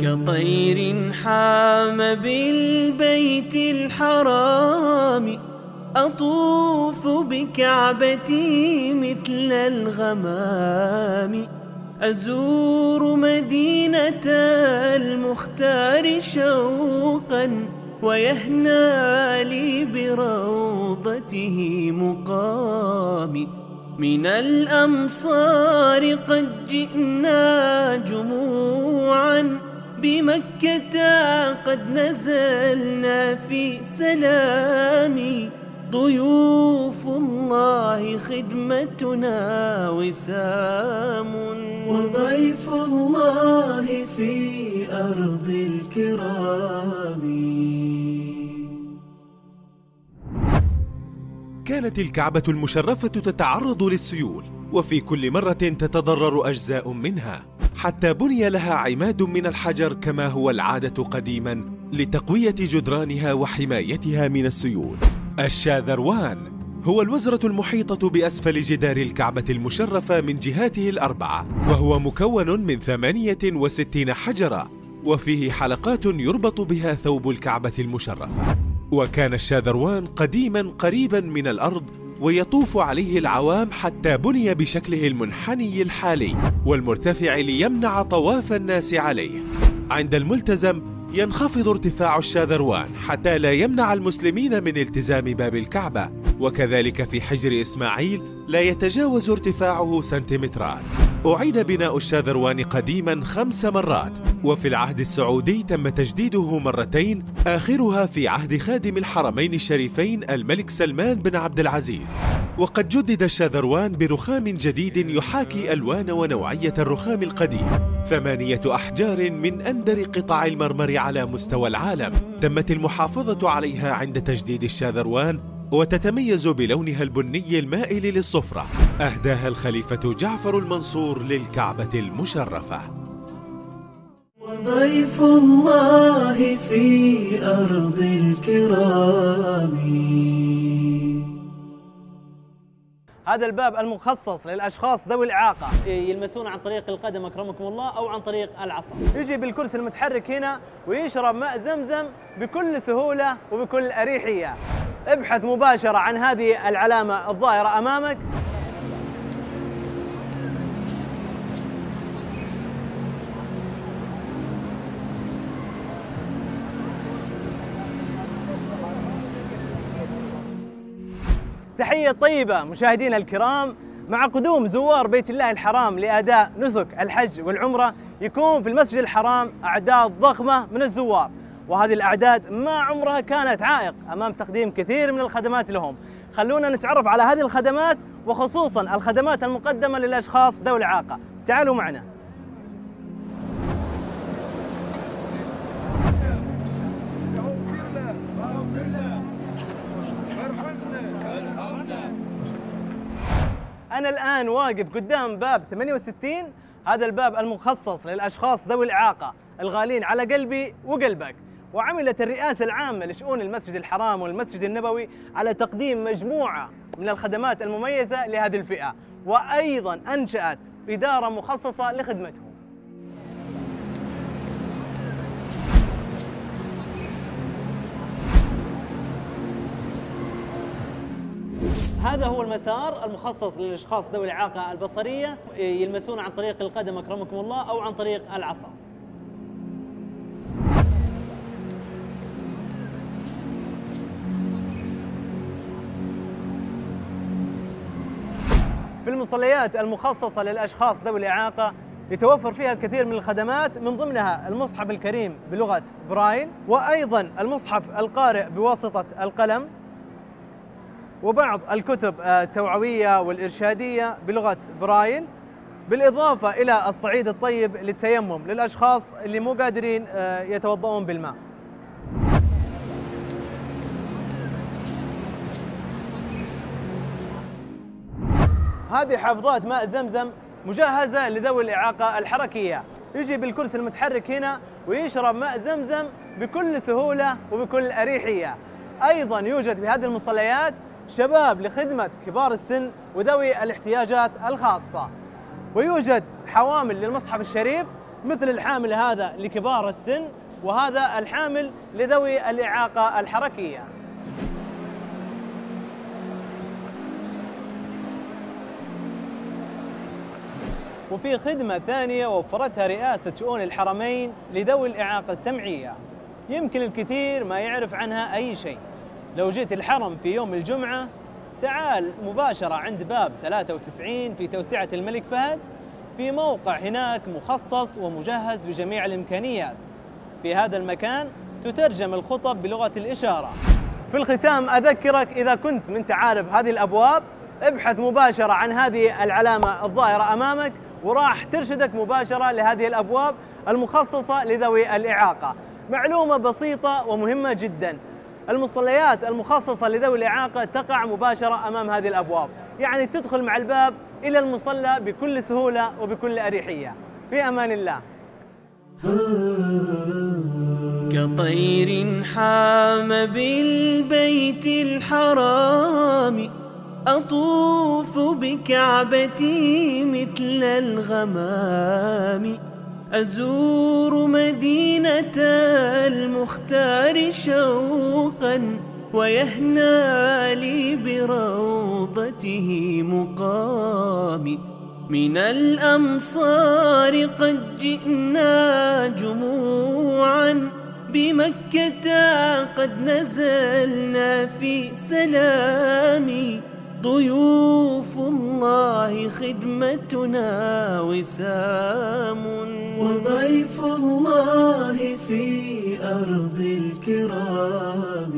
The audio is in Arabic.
كطير حام بالبيت الحرام. أطوف بكعبتي مثل الغمام. أزور مدينة المختار شوقا ويهنى لي بروضته مقامي من الأمصار قد جئنا جموعا بمكة قد نزلنا في سلام. ضيوف الله خدمتنا وسام. وضيف الله في أرض الكرام. كانت الكعبة المشرفة تتعرض للسيول وفي كل مرة تتضرر أجزاء منها. حتى بني لها عماد من الحجر كما هو العادة قديما لتقوية جدرانها وحمايتها من السيول. الشاذروان هو الوزرة المحيطة بأسفل جدار الكعبة المشرفة من جهاته الأربعة وهو مكون من ثمانية وستين حجرة وفيه حلقات يربط بها ثوب الكعبة المشرفة. وكان الشاذروان قديما قريبا من الأرض ويطوف عليه العوام حتى بني بشكله المنحني الحالي والمرتفع ليمنع طواف الناس عليه. عند الملتزم ينخفض ارتفاع الشاذروان حتى لا يمنع المسلمين من التزام باب الكعبة وكذلك في حجر إسماعيل لا يتجاوز ارتفاعه سنتيمترات. أعيد بناء الشاذروان قديما خمس مرات وفي العهد السعودي تم تجديده مرتين آخرها في عهد خادم الحرمين الشريفين الملك سلمان بن عبد العزيز. وقد جدد الشاذروان برخام جديد يحاكي ألوان ونوعية الرخام القديم. ثمانية أحجار من أندر قطع المرمر على مستوى العالم تمت المحافظة عليها عند تجديد الشاذروان وتتميز بلونها البني المائل للصفرة. أهداها الخليفة جعفر المنصور للكعبة المشرفة. وضيف الله في أرض الكرام. هذا الباب المخصص للأشخاص ذوي الإعاقة. يلمسون عن طريق القدم أكرمكم الله أو عن طريق العصا. يجي بالكرسي المتحرك هنا ويشرب ماء زمزم بكل سهولة وبكل أريحية. ابحث مباشرة عن هذه العلامة الظاهرة أمامك. تحية طيبة مشاهدينا الكرام مع قدوم زوار بيت الله الحرام لأداء نسك الحج والعمرة يكون في المسجد الحرام أعداد ضخمة من الزوار. وهذه الأعداد ما عمرها كانت عائق أمام تقديم كثير من الخدمات لهم. خلونا نتعرف على هذه الخدمات وخصوصا الخدمات المقدمة للأشخاص ذوي الإعاقة. تعالوا معنا. أنا الآن واقف قدام باب 68 هذا الباب المخصص للأشخاص ذوي الإعاقة الغالين على قلبي وقلبك. وعملت الرئاسة العامة لشؤون المسجد الحرام والمسجد النبوي على تقديم مجموعة من الخدمات المميزة لهذه الفئة وأيضا أنشأت إدارة مخصصة لخدمتهم هذا هو المسار المخصص للأشخاص ذوي الإعاقة البصرية يلمسون عن طريق القدم أكرمكم الله أو عن طريق العصا. في المصليات المخصصة للأشخاص ذوي الإعاقة يتوفر فيها الكثير من الخدمات من ضمنها المصحف الكريم بلغة برايل وأيضا المصحف القارئ بواسطة القلم وبعض الكتب التوعوية والإرشادية بلغة برايل بالإضافة إلى الصعيد الطيب للتيمم للأشخاص اللي مو قادرين يتوضؤون بالماء. هذه حافظات ماء زمزم مجهزة لذوي الإعاقة الحركية. يجي بالكرسي المتحرك هنا ويشرب ماء زمزم بكل سهولة وبكل أريحية. أيضا يوجد في هذه المصليات شباب لخدمة كبار السن وذوي الاحتياجات الخاصة. ويوجد حوامل للمصحف الشريف مثل الحامل هذا لكبار السن وهذا الحامل لذوي الإعاقة الحركية. وفي خدمة ثانية وفرتها رئاسة شؤون الحرمين لذوي الإعاقة السمعية. يمكن الكثير ما يعرف عنها أي شيء. لو جيت الحرم في يوم الجمعة تعال مباشرة عند باب 93 في توسعة الملك فهد في موقع هناك مخصص ومجهز بجميع الإمكانيات. في هذا المكان تترجم الخطب بلغة الإشارة. في الختام أذكرك إذا كنت من تعارف هذه الأبواب. ابحث مباشرة عن هذه العلامة الظاهرة أمامك وراح ترشدك مباشرة لهذه الأبواب المخصصة لذوي الإعاقة. معلومة بسيطة ومهمة جدا. المصليات المخصصة لذوي الإعاقة تقع مباشرة أمام هذه الأبواب. يعني تدخل مع الباب إلى المصلى بكل سهولة وبكل أريحية. في أمان الله. كطير حام بالبيت الحرام أطوف بكعبتي مثل الغمام. أزور مدينة المختار شوقا ويهنى لي بروضته مقامي من الأمصار قد جئنا جموعا بمكة قد نزلنا في سلامي. ضيوف الله خدمتنا وسام. وضيف الله في أرض الكرام.